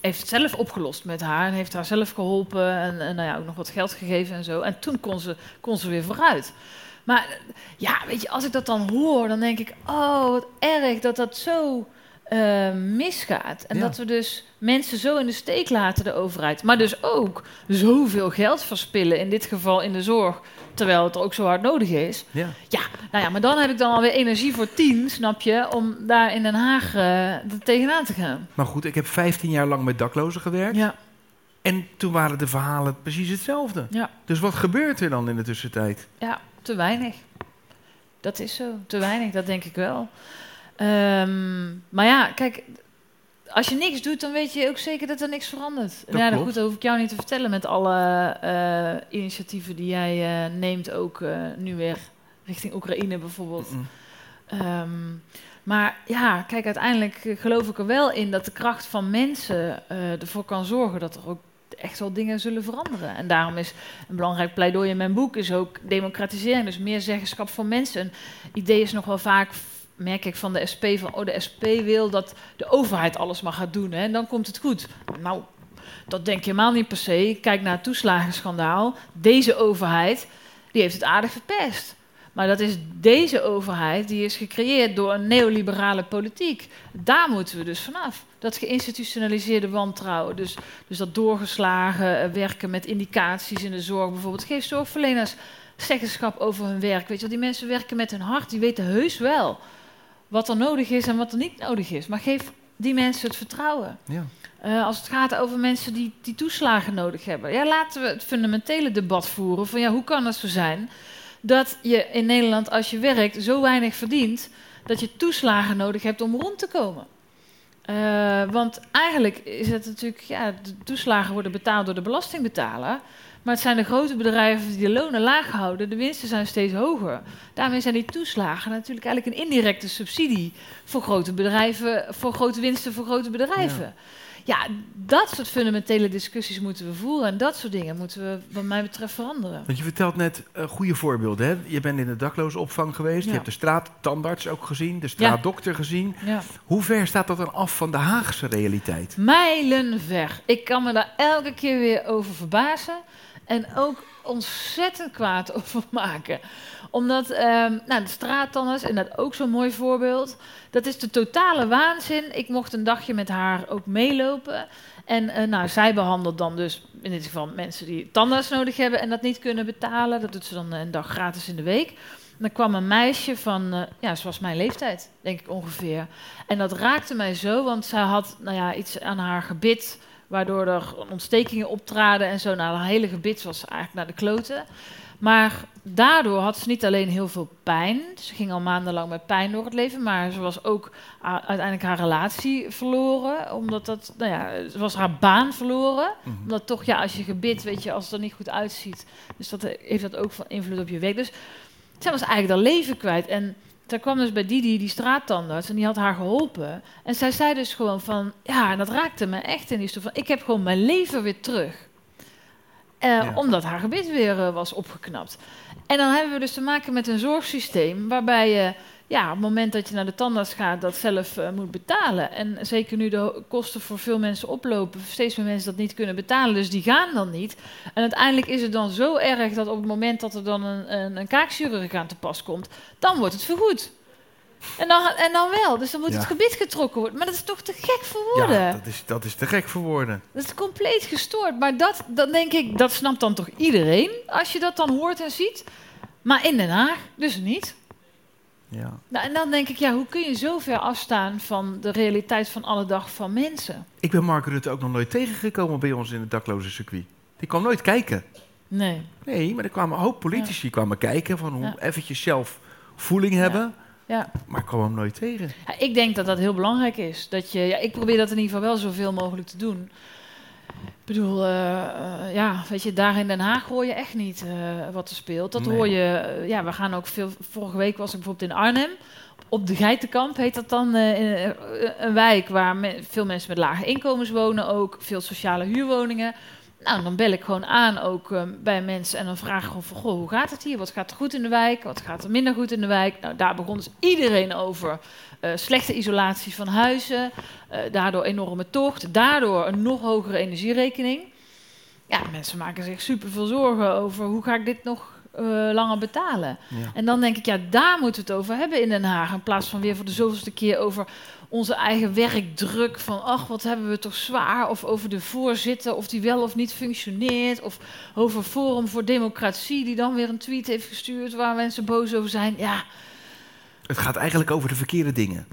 S3: heeft het zelf opgelost met haar en heeft haar zelf geholpen en, en nou ja, ook nog wat geld gegeven en zo. En toen kon ze, kon ze weer vooruit. Maar ja, weet je, als ik dat dan hoor, dan denk ik, oh, wat erg dat dat zo eh, misgaat. En
S2: Ja.
S3: dat we dus mensen zo in de steek laten, de overheid. Maar dus ook zoveel geld verspillen, in dit geval in de zorg, terwijl het er ook zo hard nodig is.
S2: Ja.
S3: Ja, nou ja, maar dan heb ik dan alweer energie voor tien, snap je, om daar in Den Haag eh, tegenaan te gaan.
S2: Maar goed, ik heb 15 jaar lang met daklozen gewerkt.
S3: Ja,
S2: En toen waren de verhalen precies hetzelfde.
S3: ja.
S2: Dus wat gebeurt er dan in de tussentijd?
S3: Ja, te weinig. Dat is zo, te weinig, dat denk ik wel. Ehm, maar ja, kijk, als je niks doet, dan weet je ook zeker dat er niks verandert.
S2: Dat
S3: ja, dat, goed, dat hoef ik jou niet te vertellen met alle eh, initiatieven die jij eh, neemt, ook eh, nu weer richting Oekraïne bijvoorbeeld.
S2: Mm.
S3: Ehm, maar ja, kijk, uiteindelijk geloof ik er wel in dat de kracht van mensen ervoor kan zorgen dat er ook echt wel dingen zullen veranderen. En daarom is een belangrijk pleidooi in mijn boek is ook democratisering, dus meer zeggenschap van mensen. Een idee is nog wel vaak, merk ik van de SP, van oh, de SP wil dat de overheid alles maar gaat doen hè, en dan komt het goed. Nou, dat denk je helemaal niet per se. Kijk naar het toeslagenschandaal. Deze overheid, die heeft het aardig verpest. Maar dat is deze overheid, die is gecreëerd door een neoliberale politiek. Daar moeten we dus vanaf. Dat geïnstitutionaliseerde wantrouwen. Dus, dus dat doorgeslagen eh, werken met indicaties in de zorg bijvoorbeeld. Geef zorgverleners zeggenschap over hun werk. Weet je wel, die mensen werken met hun hart. Die weten heus wel wat er nodig is en wat er niet nodig is. Maar geef die mensen het vertrouwen.
S2: Ja.
S3: Eh, als het gaat over mensen die, die toeslagen nodig hebben. Ja, laten we het fundamentele debat voeren van ja, hoe kan het zo zijn dat je in Nederland als je werkt zo weinig verdient dat je toeslagen nodig hebt om rond te komen. Eh, want eigenlijk is het natuurlijk, ja, de toeslagen worden betaald door de belastingbetaler. Maar het zijn de grote bedrijven die de lonen laag houden, de winsten zijn steeds hoger. Daarmee zijn die toeslagen natuurlijk eigenlijk een indirecte subsidie voor grote bedrijven, voor grote winsten voor grote bedrijven. Ja. dat soort fundamentele discussies moeten we voeren en dat soort dingen moeten we, wat mij betreft, veranderen.
S2: Want je vertelt net eh, goede voorbeelden. Hè? Je bent in de daklozenopvang geweest.
S3: Ja.
S2: Je hebt de straattandarts ook gezien. De straatdokter gezien.
S3: Ja.
S2: Hoe ver staat dat dan af van de Haagse realiteit?
S3: Mijlenver. Ik kan me daar elke keer weer over verbazen. En ook ontzettend kwaad over maken. Omdat, ehm, nou, de straattandarts, en dat ook zo'n mooi voorbeeld. Dat is de totale waanzin. Ik mocht een dagje met haar ook meelopen. En eh, nou, zij behandelt dan dus in dit geval mensen die tandarts nodig hebben en dat niet kunnen betalen. Dat doet ze dan een dag gratis in de week. Dan kwam een meisje van, eh, ja, zoals mijn leeftijd, denk ik ongeveer. En dat raakte mij zo, want zij had nou ja, iets aan haar gebit, waardoor er ontstekingen optraden en zo. Nou, haar hele gebit was eigenlijk naar de kloten. Maar daardoor had ze niet alleen heel veel pijn. Ze ging al maandenlang met pijn door het leven. Maar ze was ook uiteindelijk haar relatie verloren. Omdat dat, nou ja, ze was haar baan verloren.
S2: Mhm.
S3: Omdat toch, ja, als je gebit, weet je, als het er niet goed uitziet. Dus dat heeft dat ook van invloed op je werk. Dus zij was eigenlijk haar leven kwijt. En zij kwam dus bij Didi, die straattandarts, en die had haar geholpen. En zij zei dus gewoon van, ja, en dat raakte me echt in die stoel van, ik heb gewoon mijn leven weer terug. eh,
S2: Ja.
S3: omdat haar gebit weer eh, was opgeknapt. En dan hebben we dus te maken met een zorgsysteem waarbij je ja, op het moment dat je naar de tandarts gaat, dat zelf eh, moet betalen. En zeker nu de kosten voor veel mensen oplopen, steeds meer mensen dat niet kunnen betalen, dus die gaan dan niet. En uiteindelijk is het dan zo erg dat op het moment dat er dan een, een, een kaakchirurg aan te pas komt, dan wordt het vergoed. En dan, en dan wel, dus dan moet
S2: Ja.
S3: het gebit getrokken worden. Maar dat is toch te gek voor woorden?
S2: Ja, dat is, dat is te gek voor woorden.
S3: Dat is compleet gestoord. Maar dat, dan denk ik, dat snapt dan toch iedereen als je dat dan hoort en ziet. Maar in Den Haag dus niet.
S2: Ja.
S3: Nou, en dan denk ik, ja, hoe kun je zo ver afstaan van de realiteit van alle dag van mensen?
S2: Ik ben Mark Rutte ook nog nooit tegengekomen bij ons in het dakloze circuit. Die kwam nooit kijken.
S3: Nee.
S2: Nee, maar er kwamen een hoop politici kwamen kijken van hoe
S3: Ja.
S2: eventjes zelf voeling hebben.
S3: Ja.
S2: Maar ik kwam hem nooit tegen.
S3: Ja, ik denk dat dat heel belangrijk is. Dat je, ja, ik probeer dat in ieder geval wel zoveel mogelijk te doen. Ik bedoel, eh, eh, ja, weet je, daar in Den Haag hoor je echt niet eh, wat er speelt. Dat
S2: Nee.
S3: hoor je, ja, we gaan ook veel. Vorige week was ik bijvoorbeeld in Arnhem. Op de Geitenkamp heet dat dan in, een wijk waar me- veel mensen met lage inkomens wonen, ook veel sociale huurwoningen. Nou, dan bel ik gewoon aan ook eh, bij mensen en dan vraag ik gewoon van, goh, hoe gaat het hier? Wat gaat er goed in de wijk? Wat gaat er minder goed in de wijk? Nou, daar begon dus iedereen over. Eh, slechte isolatie van huizen, eh, daardoor enorme tocht, daardoor een nog hogere energierekening. Ja, mensen maken zich super veel zorgen over hoe ga ik dit nog eh, langer betalen.
S2: Ja.
S3: En dan denk ik, ja, daar moeten we het over hebben in Den Haag. In plaats van weer voor de zoveelste keer over onze eigen werkdruk. Van, ach, wat hebben we toch zwaar. Of over de voorzitter, of die wel of niet functioneert. Of over Forum voor Democratie, die dan weer een tweet heeft gestuurd... waar mensen boos over zijn. Ja,
S2: Het gaat eigenlijk over de verkeerde dingen.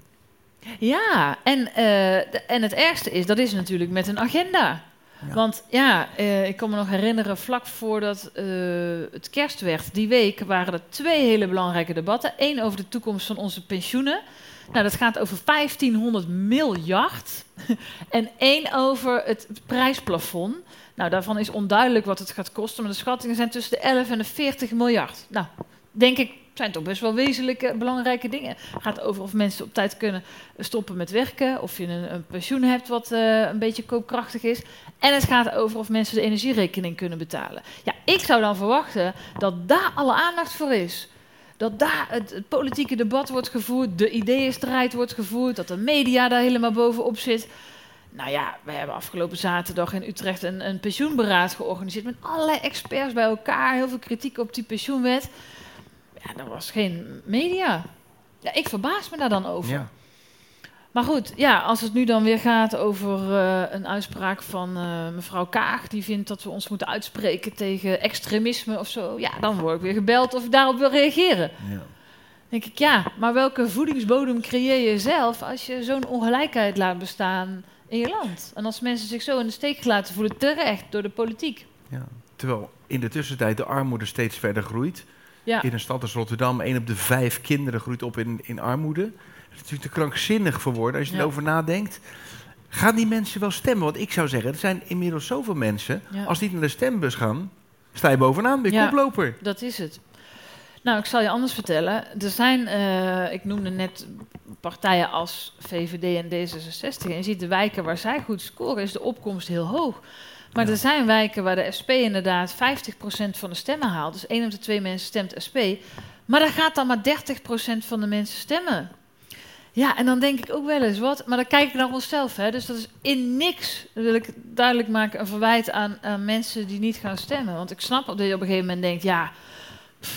S3: ja. En, eh, en het ergste is, dat is natuurlijk met een agenda. Want ja, eh, ik kan me nog herinneren, vlak voordat eh, het kerst werd, die week waren er twee hele belangrijke debatten. Eén over de toekomst van onze pensioenen. Nou, dat gaat over 1500 miljard. en één over het prijsplafond. Nou, daarvan is onduidelijk wat het gaat kosten, maar de schattingen zijn tussen de 11 en de 40 miljard. Nou, denk ik, zijn toch best wel wezenlijke, belangrijke dingen. Het gaat over of mensen op tijd kunnen stoppen met werken, of je een, een pensioen hebt wat eh, een beetje koopkrachtig is. En het gaat over of mensen de energierekening kunnen betalen. Ja, ik zou dan verwachten dat daar alle aandacht voor is. Dat daar het, politieke debat wordt gevoerd, de ideeënstrijd wordt gevoerd, dat de media daar helemaal bovenop zit. Nou ja, we hebben afgelopen zaterdag in Utrecht een, een pensioenberaad georganiseerd met allerlei experts bij elkaar, heel veel kritiek op die pensioenwet. Ja, er was geen media. Ja, ik verbaas me daar dan over.
S2: Ja.
S3: Maar goed, ja, als het nu dan weer gaat over eh, een uitspraak van eh, mevrouw Kaag, die vindt dat we ons moeten uitspreken tegen extremisme of zo, ja, dan word ik weer gebeld of ik daarop wil reageren.
S2: Ja.
S3: Dan denk ik, ja, maar welke voedingsbodem creëer je zelf als je zo'n ongelijkheid laat bestaan in je land? En als mensen zich zo in de steek laten voelen, terecht door de politiek.
S2: Ja. Terwijl in de tussentijd de armoede steeds verder groeit.
S3: Ja,
S2: In een stad als Rotterdam, één op de vijf kinderen groeit op in, in armoede. Dat is natuurlijk te krankzinnig voor woorden als je
S3: Ja.
S2: erover nadenkt. Gaan die mensen wel stemmen? Want ik zou zeggen, er zijn inmiddels zoveel mensen.
S3: Ja.
S2: Als die naar de stembus gaan, sta je bovenaan, ben je
S3: Ja.
S2: koploper.
S3: dat is het. Nou, ik zal je anders vertellen. Er zijn, eh, ik noemde net partijen als VVD en D66. En je ziet de wijken waar zij goed scoren, is de opkomst heel hoog. Maar
S2: Ja.
S3: er zijn wijken waar de SP inderdaad 50% van de stemmen haalt. Dus één op de twee mensen stemt SP. Maar daar gaat dan maar 30% van de mensen stemmen. Ja, en dan denk ik ook wel eens wat. Maar dan kijk ik naar onszelf. Hè. Dus dat is in niks, wil ik duidelijk maken, een verwijt aan, aan mensen die niet gaan stemmen. Want ik snap dat je op een gegeven moment denkt, ja,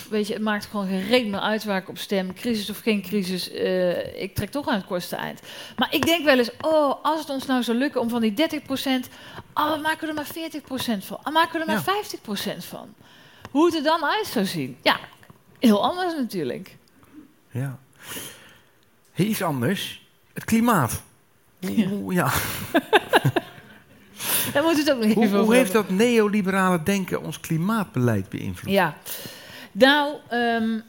S3: weet je, het maakt gewoon geen reet meer uit waar ik op stem. Crisis of geen crisis, eh, ik trek toch aan het kortste eind. Maar ik denk wel eens, oh, als het ons nou zou lukken om van die 30%, oh, we maken we er maar 40% van. Ah, maken we er maar
S2: Ja.
S3: 50% van. Hoe het er dan uit zou zien. Ja, heel anders natuurlijk.
S2: Ja. Hey, iets anders. Het klimaat. Hoe,
S3: Ja.
S2: ja.
S3: Daar we het ook nog
S2: Hoe,
S3: over
S2: hoe heeft dat neoliberale denken ons klimaatbeleid beïnvloed?
S3: Ja, nou, ehm,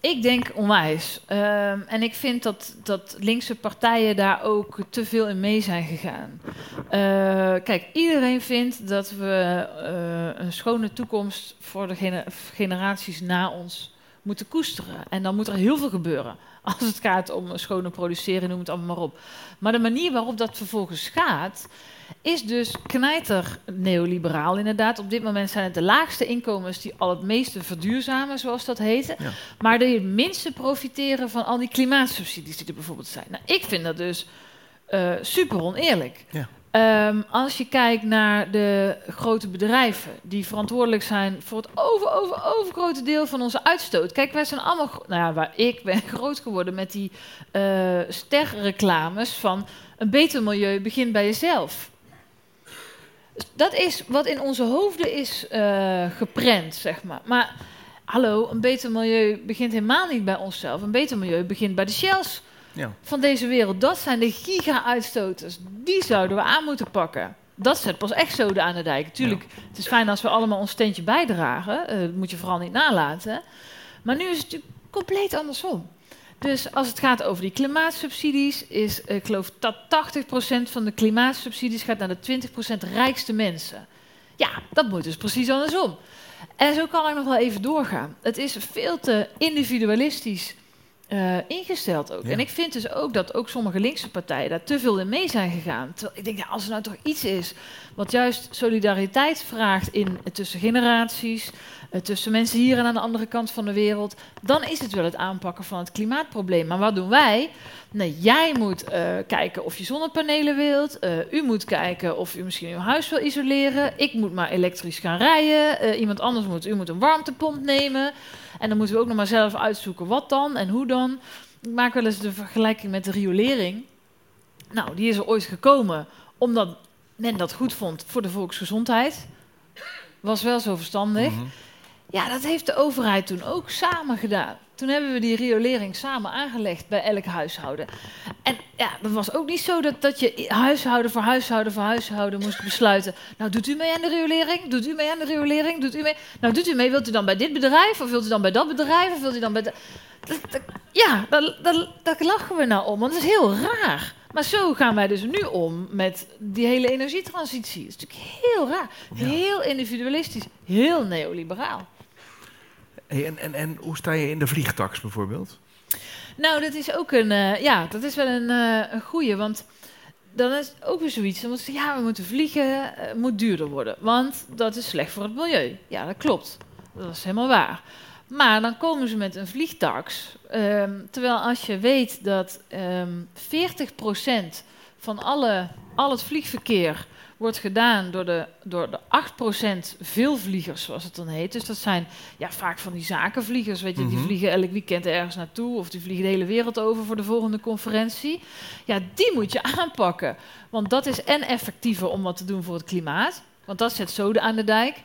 S3: ik denk onwijs. Ehm, en ik vind dat, dat linkse partijen daar ook te veel in mee zijn gegaan. Eh, kijk, iedereen vindt dat we eh, een schone toekomst voor de gener- generaties na ons moeten koesteren. En dan moet er heel veel gebeuren. Als het gaat om schone produceren, noem het allemaal maar op. Maar de manier waarop dat vervolgens gaat, is dus knijter neoliberaal inderdaad. Op dit moment zijn het de laagste inkomens die al het meeste verduurzamen, zoals dat heet.
S2: Ja.
S3: Maar die het minste profiteren van al die klimaatsubsidies die er bijvoorbeeld zijn. Nou, ik vind dat dus eh, super oneerlijk.
S2: Ja.
S3: Ehm, als je kijkt naar de grote bedrijven die verantwoordelijk zijn voor het over, over, overgrote deel van onze uitstoot. Kijk, wij zijn allemaal, nou ja, waar ik ben groot geworden met die eh sterreclames van een beter milieu begint bij jezelf. Dat is wat in onze hoofden is eh, geprent, zeg maar. Maar hallo, een beter milieu begint helemaal niet bij onszelf. Een beter milieu begint bij de shells
S2: Ja.
S3: van deze wereld. Dat zijn de giga-uitstoters. Die zouden we aan moeten pakken. Dat zet pas echt zoden aan de dijk. Tuurlijk, het is fijn als we allemaal ons steentje bijdragen. Eh, dat moet je vooral niet nalaten. Maar nu is het natuurlijk compleet andersom. Dus als het gaat over die klimaatsubsidies, is eh, ik geloof dat 80% van de klimaatsubsidies gaat naar de 20% rijkste mensen. Ja, dat moet dus precies andersom. En zo kan ik nog wel even doorgaan. Het is veel te individualistisch eh, ingesteld ook.
S2: Ja.
S3: En ik vind dus ook dat ook sommige linkse partijen daar te veel in mee zijn gegaan. Terwijl ik denk, ja, als er nou toch iets is wat juist solidariteit vraagt in, tussen generaties, eh, tussen mensen hier en aan de andere kant van de wereld, dan is het wel het aanpakken van het klimaatprobleem. Maar wat doen wij? Nee, jij moet eh, kijken of je zonnepanelen wilt. eh, u moet kijken of u misschien uw huis wil isoleren. Ik moet maar elektrisch gaan rijden. eh, iemand anders moet, u moet een warmtepomp nemen. En dan moeten we ook nog maar zelf uitzoeken wat dan en hoe dan. Ik maak wel eens de vergelijking met de riolering. Nou, die is er ooit gekomen omdat men dat goed vond voor de volksgezondheid. Was wel zo verstandig.
S2: Mhm.
S3: Ja, dat heeft de overheid toen ook samen gedaan. Toen hebben we die riolering samen aangelegd bij elk huishouden. En ja, dat was ook niet zo dat, dat je huishouden voor huishouden voor huishouden moest besluiten. Nou, doet u mee aan de riolering? Doet u mee aan de riolering? Doet u mee? Nou, doet u mee? Wilt u dan bij dit bedrijf? Of wilt u dan bij dat bedrijf? Of wilt u dan bij... Dat, dat- ja, daar, lachen we nou om, want dat is heel raar. Maar zo gaan wij dus nu om met die hele energietransitie. Dat is natuurlijk heel raar. Heel individualistisch. Heel neoliberaal.
S2: En, en, en hoe sta je in de vliegtax bijvoorbeeld?
S3: Nou, dat is ook een, eh, ja, dat is wel een, eh een goeie, want dan is ook weer zoiets. Dan moeten ze, ja, we moeten vliegen, eh, moet duurder worden, want dat is slecht voor het milieu. Ja, dat klopt. Dat is helemaal waar. Maar dan komen ze met een vliegtax. ehm, terwijl als je weet dat ehm 40% van alle, al het vliegverkeer wordt gedaan door de, door de 8% veelvliegers, zoals het dan heet. Dus dat zijn ja, vaak van die zakenvliegers, weet je, die
S2: Mhm.
S3: vliegen elk weekend ergens naartoe of die vliegen de hele wereld over voor de volgende conferentie. Ja, die moet je aanpakken. Want dat is en effectiever om wat te doen voor het klimaat, want dat zet zoden aan de dijk.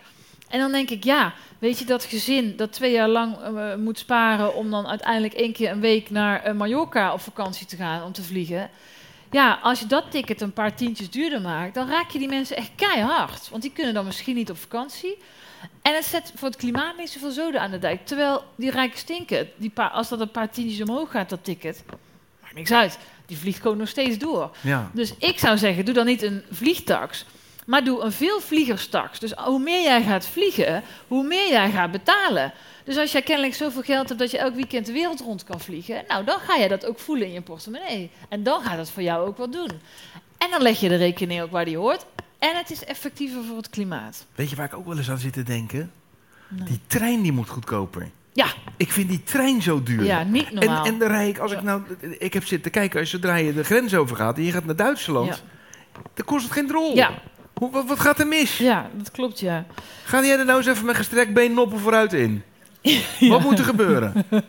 S3: En dan denk ik, ja, weet je, dat gezin dat twee jaar lang eh, moet sparen om dan uiteindelijk één keer een week naar eh, Mallorca op vakantie te gaan om te vliegen. Ja, als je dat ticket een paar tientjes duurder maakt, dan raak je die mensen echt keihard. Want die kunnen dan misschien niet op vakantie. En het zet voor het klimaat niet zoveel zoden aan de dijk. Terwijl die rijke stinken, die paar, als dat een paar tientjes omhoog gaat, dat ticket, maakt niks uit. Die vliegt gewoon nog steeds door.
S2: Ja.
S3: Dus ik zou zeggen, doe dan niet een vliegtax, maar doe een veelvliegerstax. Dus hoe meer jij gaat vliegen, hoe meer jij gaat betalen. Dus als jij kennelijk zoveel geld hebt dat je elk weekend de wereld rond kan vliegen, nou dan ga je dat ook voelen in je portemonnee. En dan gaat het voor jou ook wat doen. En dan leg je de rekening ook waar die hoort. En het is effectiever voor het klimaat.
S2: Weet je waar ik ook wel eens aan zit te denken? Die trein die moet goedkoper.
S3: Ja,
S2: Ik vind die trein zo duur.
S3: ja, niet
S2: en,
S3: normaal.
S2: en dan rij ik, als ik nou, ik heb zitten kijken, als zodra je de grens overgaat en je gaat naar Duitsland,
S3: Ja.
S2: dan kost het geen drol.
S3: ja,
S2: Hoe, wat, wat gaat er mis?
S3: ja, dat klopt, ja.
S2: Ga jij er nou eens even met gestrekt been noppen vooruit in? Wat moet er gebeuren?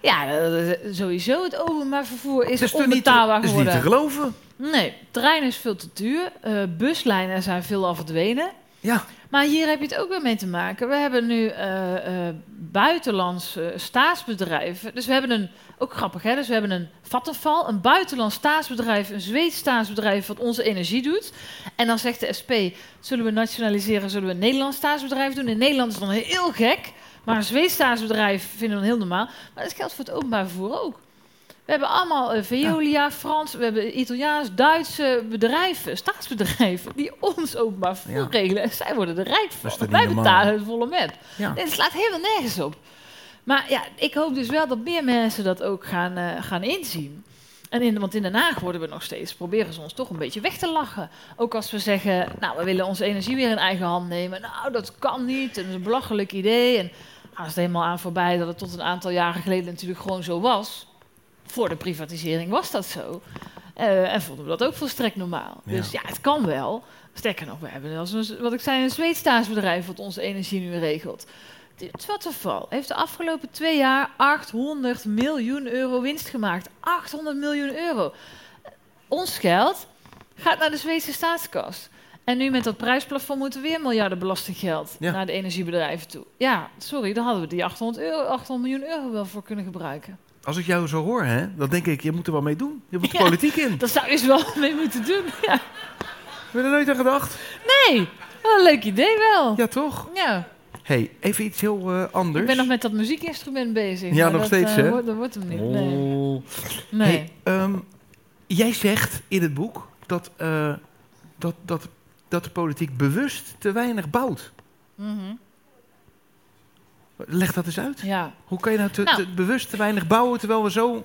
S3: Ja, eh, sowieso het openbaar vervoer is
S2: is
S3: onbetaalbaar
S2: het is niet
S3: geworden.
S2: te geloven?
S3: Nee, trein is veel te duur. Eh, buslijnen zijn veel al verdwenen.
S2: Ja,
S3: Maar hier heb je het ook weer mee te maken. We hebben nu eh eh buitenlandse staatsbedrijven. Dus we hebben een, ook grappig hè, dus we hebben een Vattenfall, een buitenlands staatsbedrijf, een Zweeds staatsbedrijf wat onze energie doet. En dan zegt de SP, zullen we nationaliseren, zullen we een Nederlands staatsbedrijf doen? In Nederland is dan heel gek, maar een Zweeds staatsbedrijf vinden we dan heel normaal. Maar dat geldt voor het openbaar vervoer ook. We hebben allemaal eh, Veolia, Frans, we hebben Italiaans, Duitse bedrijven, staatsbedrijven, die ons openbaar vervoer
S2: Ja.
S3: regelen. En zij worden er rijk van. Wij betalen het volle met.
S2: ja.
S3: Nee, het slaat helemaal nergens op. Maar ja, ik hoop dus wel dat meer mensen dat ook gaan, eh, gaan inzien. En in, want in Den Haag worden we nog steeds, proberen ze ons toch een beetje weg te lachen. Ook als we zeggen, nou, we willen onze energie weer in eigen hand nemen. Nou, dat kan niet, dat is een belachelijk idee. En gaan ze het helemaal aan voorbij dat het tot een aantal jaren geleden natuurlijk gewoon zo was. Voor de privatisering was dat zo. Eh, en vonden we dat ook volstrekt normaal.
S2: Ja.
S3: Dus ja, het kan wel. Sterker nog, we hebben als een, wat ik zei, een Zweeds staatsbedrijf wat onze energie nu regelt. Vattenfall heeft de afgelopen twee jaar 800 miljoen euro winst gemaakt. 800 miljoen euro. Ons geld gaat naar de Zweedse staatskas. En nu met dat prijsplafond moeten weer miljarden belastinggeld
S2: Ja.
S3: naar de energiebedrijven toe. Ja, sorry, daar hadden we die 800, euro, 800 miljoen euro wel voor kunnen gebruiken.
S2: Als ik jou zo hoor, hè, dan denk ik, je moet er wel mee doen. Je moet de politiek in.
S3: Dat zou je eens wel mee moeten doen. Ja.
S2: Heb je er nooit aan gedacht?
S3: Nee, wel een leuk idee wel.
S2: Ja, toch?
S3: Ja,
S2: hey, even iets heel eh, anders.
S3: ik ben nog met dat muziekinstrument bezig.
S2: Ja,
S3: maar
S2: nog
S3: dat,
S2: steeds,
S3: eh,
S2: hè?
S3: wordt- dat wordt hem niet. Nee.
S2: Oh.
S3: nee.
S2: Hey, ehm, jij zegt in het boek dat, eh, dat, dat, dat de politiek bewust te weinig bouwt.
S3: Mhm.
S2: Leg dat eens uit.
S3: Ja.
S2: Hoe kan je nou, te,
S3: Nou.
S2: te- bewust te weinig bouwen terwijl we zo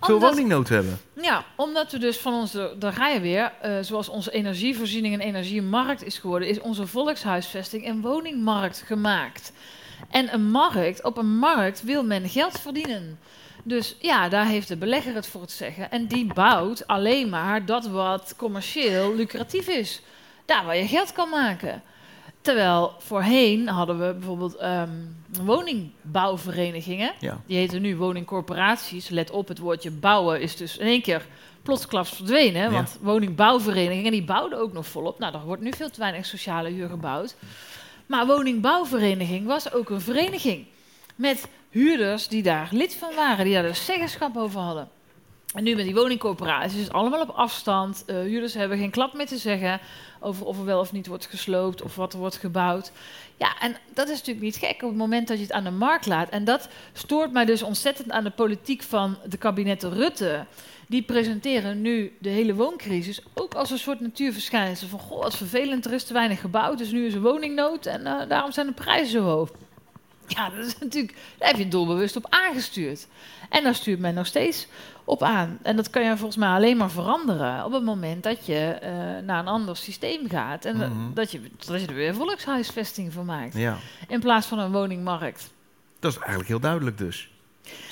S2: veel
S3: Omdat-
S2: woningnood hebben?
S3: Ja, omdat we dus van onze, daar ga je weer, eh, zoals onze energievoorziening een energiemarkt is geworden, is onze volkshuisvesting een woningmarkt gemaakt. En een markt, op een markt wil men geld verdienen. Dus ja, daar heeft de belegger het voor het zeggen. En die bouwt alleen maar dat wat commercieel lucratief is. Daar waar je geld kan maken. Terwijl voorheen hadden we bijvoorbeeld ehm, woningbouwverenigingen.
S2: Ja.
S3: Die heten nu woningcorporaties. Let op, het woordje bouwen is dus in één keer plotsklaps verdwenen. hè, Want woningbouwverenigingen, die bouwden ook nog volop. Nou, er wordt nu veel te weinig sociale huur gebouwd. Maar woningbouwvereniging was ook een vereniging. Met huurders die daar lid van waren, die daar dus zeggenschap over hadden. En nu met die woningcorporaties is het allemaal op afstand. Eh, huurders hebben geen klap meer te zeggen over of er wel of niet wordt gesloopt of wat er wordt gebouwd. Ja, en dat is natuurlijk niet gek op het moment dat je het aan de markt laat. En dat stoort mij dus ontzettend aan de politiek van de kabinetten Rutte. Die presenteren nu de hele wooncrisis ook als een soort natuurverschijnsel. Van goh, wat vervelend, er is te weinig gebouwd, dus nu is er woningnood en eh, daarom zijn de prijzen zo hoog. Ja, dat is natuurlijk, daar heb je doelbewust op aangestuurd. En daar stuurt men nog steeds op aan. En dat kan je volgens mij alleen maar veranderen op het moment dat je eh, naar een ander systeem gaat. En dat-
S2: Mhm.
S3: dat, je, dat je er weer volkshuisvesting van maakt.
S2: ja,
S3: In plaats van een woningmarkt.
S2: dat is eigenlijk heel duidelijk dus.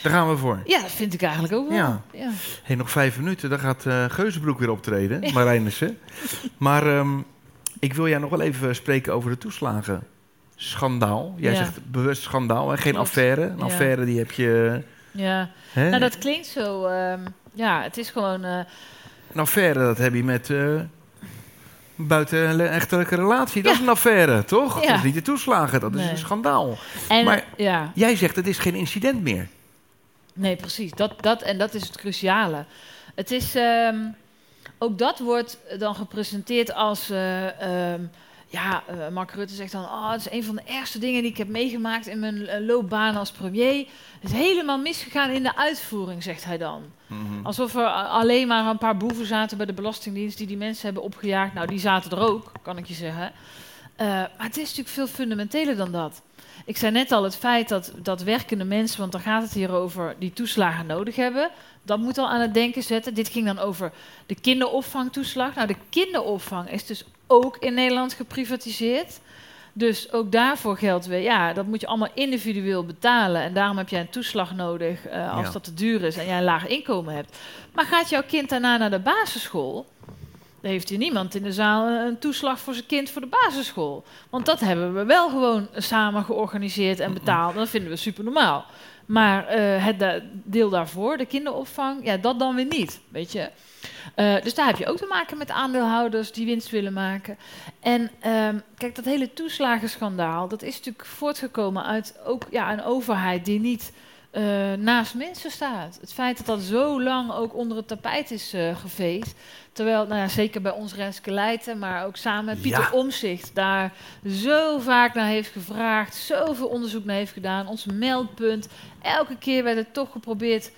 S2: Daar gaan we voor.
S3: Ja, dat vind ik eigenlijk ook wel.
S2: Ja.
S3: Ja.
S2: Hey, nog vijf minuten, dan gaat eh Geuzenbroek weer optreden, Marijnissen. Maar ehm, ik wil jij nog wel even spreken over de toeslagen. Schandaal. Jij
S3: Ja.
S2: zegt bewust schandaal en geen
S3: Klopt.
S2: affaire. Een
S3: Ja.
S2: affaire die heb je...
S3: ja.
S2: Hè?
S3: Nou, dat klinkt zo. ehm, ja, het is gewoon. eh,
S2: Een affaire, dat heb je met eh buiten een echtelijke relatie. Dat
S3: Ja.
S2: is een affaire, toch?
S3: Ja.
S2: Dat is niet de toeslagen, dat is een schandaal.
S3: en
S2: Maar- Jij zegt het is geen incident meer.
S3: nee, precies. Dat, dat, en dat is het cruciale. Het is. ehm, ook dat wordt dan gepresenteerd als. eh, ehm, ja, eh, Mark Rutte zegt dan: Oh, het is een van de ergste dingen die ik heb meegemaakt in mijn eh, loopbaan als premier. Het is helemaal misgegaan in de uitvoering, zegt hij dan. Alsof er alleen maar een paar boeven zaten bij de Belastingdienst die die mensen hebben opgejaagd. Nou, die zaten er ook, kan ik je zeggen. Eh, maar het is natuurlijk veel fundamenteler dan dat. Ik zei net al, het feit dat, dat werkende mensen, want daar gaat het hier over, die toeslagen nodig hebben. Dat moet al aan het denken zetten. Dit ging dan over de kinderopvangtoeslag. Nou, de kinderopvang is dus ook in Nederland geprivatiseerd. Dus ook daarvoor geldt weer, ja, dat moet je allemaal individueel betalen. En daarom heb jij een toeslag nodig eh, als
S2: Ja.
S3: dat te duur is en jij een laag inkomen hebt. Maar gaat jouw kind daarna naar de basisschool? Heeft hier niemand in de zaal een toeslag voor zijn kind voor de basisschool. Want dat hebben we wel gewoon samen georganiseerd en betaald. Dat vinden we super normaal. Maar eh, het deel daarvoor, de kinderopvang, ja, dat dan weer niet. Weet je? Eh, dus daar heb je ook te maken met aandeelhouders die winst willen maken. En ehm, kijk, dat hele toeslagenschandaal, dat is natuurlijk voortgekomen uit ook ja, een overheid die niet eh, naast mensen staat. Het feit dat dat zo lang ook onder het tapijt is eh geveegd. Terwijl, nou ja, zeker bij ons Renske Leijten, maar ook samen met Pieter
S2: Ja.
S3: Omzicht daar zo vaak naar heeft gevraagd, zoveel onderzoek naar heeft gedaan, ons meldpunt. Elke keer werd het toch geprobeerd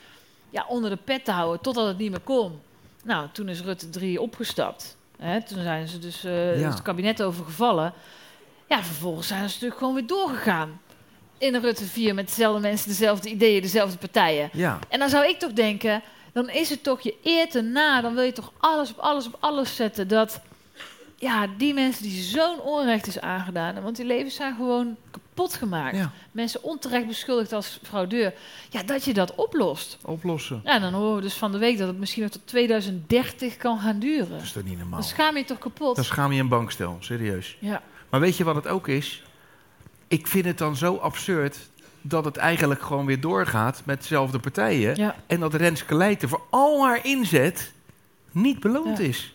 S3: ja, onder de pet te houden, totdat het niet meer kon. Nou, toen is Rutte 3 opgestapt. Hè, toen zijn ze dus eh,
S2: Ja.
S3: het kabinet overgevallen. Ja, vervolgens zijn ze natuurlijk gewoon weer doorgegaan. In een Rutte 4 met dezelfde mensen, dezelfde ideeën, dezelfde partijen.
S2: Ja.
S3: En dan zou ik toch denken, dan is het toch je eer te na, dan wil je toch alles op alles op alles zetten dat ja, die mensen die zo'n onrecht is aangedaan, want die levens zijn gewoon kapot gemaakt.
S2: ja.
S3: Mensen onterecht beschuldigd als fraudeur, ja, dat je dat oplost.
S2: Oplossen.
S3: Ja, dan horen we dus van de week dat het misschien nog tot 2030 kan gaan duren.
S2: Dat is toch niet normaal?
S3: Dan schaam je je toch kapot.
S2: Dan schaam je een bankstel, serieus.
S3: Ja.
S2: Maar weet je wat het ook is? Ik vind het dan zo absurd dat het eigenlijk gewoon weer doorgaat met dezelfde partijen.
S3: Ja.
S2: En dat Renske Leijten voor al haar inzet niet beloond
S3: Ja.
S2: is.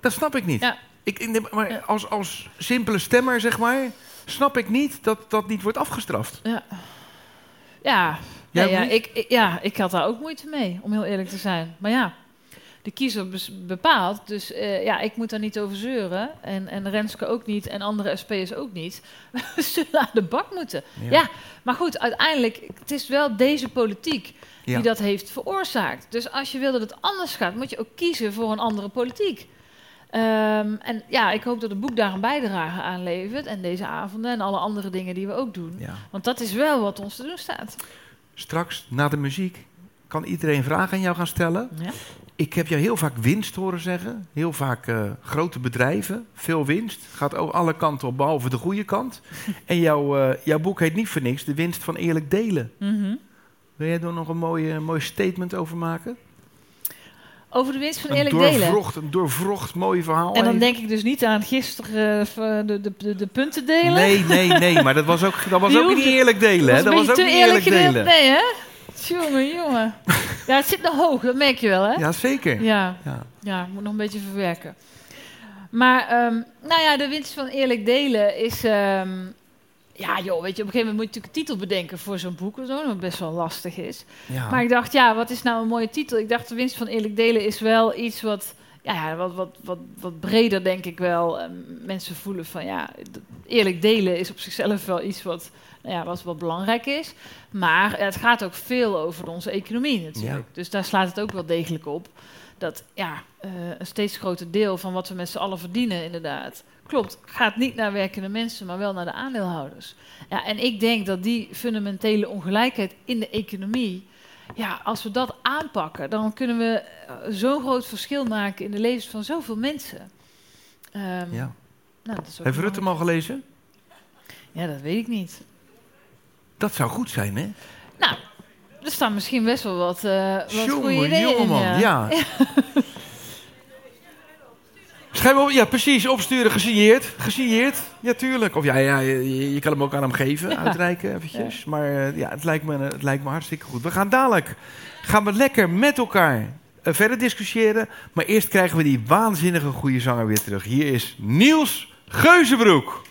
S2: Dat snap ik niet.
S3: Ja.
S2: Ik, ik- maar als, als simpele stemmer, zeg maar, snap ik niet dat dat niet wordt afgestraft.
S3: Ja. Ja. Ja, ik- ja, ik had daar ook moeite mee, om heel eerlijk te zijn. Maar ja, de kiezer bepaalt. Dus eh, ja, ik moet daar niet over zeuren. En, en Renske ook niet. En andere SP'ers ook niet. We zullen aan de bak moeten. Ja. maar goed, uiteindelijk, het is wel deze politiek
S2: Ja.
S3: die dat heeft veroorzaakt. Dus als je wil dat het anders gaat, moet je ook kiezen voor een andere politiek. Ehm, en ja, ik hoop dat het boek daar een bijdrage aan levert. En deze avonden en alle andere dingen die we ook doen.
S2: Ja.
S3: Want dat is wel wat ons te doen staat.
S2: Straks, na de muziek, kan iedereen vragen aan jou gaan stellen.
S3: Ja.
S2: Ik heb jou heel vaak winst horen zeggen. Heel vaak eh, grote bedrijven, veel winst. Gaat ook alle kanten op, behalve de goede kant. en jouw, eh, jouw boek heet niet voor niks De winst van eerlijk delen.
S3: Mhm.
S2: Wil jij daar nog een mooi, eh, mooi statement over maken?
S3: Over de winst van
S2: Een
S3: eerlijk delen.
S2: doorvrocht, een doorvrocht mooi verhaal.
S3: En dan denk ik dus niet aan gisteren eh, de, de, de, punten delen.
S2: Nee, nee, nee, maar dat was ook, dat was ook niet eerlijk delen. hè?
S3: was
S2: Dat
S3: een
S2: was ook niet eerlijk
S3: eerlijk
S2: delen.
S3: Nee, hè? Jongen, jongen. Ja, het zit nog hoog, dat merk je wel, hè?
S2: Ja, zeker.
S3: Ja,
S2: Ja.
S3: ja, moet nog een beetje verwerken. Maar, ehm, nou ja, de winst van eerlijk delen is... ehm, ja, joh, weet je, op een gegeven moment moet je natuurlijk een titel bedenken voor zo'n boek of zo, wat best wel lastig is.
S2: Ja.
S3: Maar ik dacht, ja, wat is nou een mooie titel? Ik dacht, de winst van eerlijk delen is wel iets wat, ja, wat, wat, wat, wat breder, denk ik wel. Ehm, mensen voelen van, ja, eerlijk delen is op zichzelf wel iets wat, ja, wat, wat belangrijk is. Maar het gaat ook veel over onze economie natuurlijk. Dus daar slaat het ook wel degelijk op. Dat ja, eh, een steeds groter deel van wat we met z'n allen verdienen, inderdaad. Klopt, gaat niet naar werkende mensen, maar wel naar de aandeelhouders. Ja, en ik denk dat die fundamentele ongelijkheid in de economie, ja, als we dat aanpakken, dan kunnen we eh, zo'n groot verschil maken in de levens van zoveel mensen. Ehm,
S2: ja.
S3: nou, dat is ook
S2: Heeft Rutte hem al gelezen?
S3: Ja, dat weet ik niet.
S2: Dat zou goed zijn, hè?
S3: Nou, er staan misschien best wel wat, eh wat goede ideeën in. ja.
S2: ja. Schrijf op, ja, precies, opsturen, gesigneerd. Gesigneerd, ja, tuurlijk. Of ja, ja je, je kan hem ook aan hem geven,
S3: Ja.
S2: uitreiken eventjes. Maar eh, ja, het lijkt, me, het lijkt me hartstikke goed. We gaan dadelijk, gaan we lekker met elkaar eh, verder discussiëren. Maar eerst krijgen we die waanzinnige goede zanger weer terug. Hier is Niels Geuzenbroek.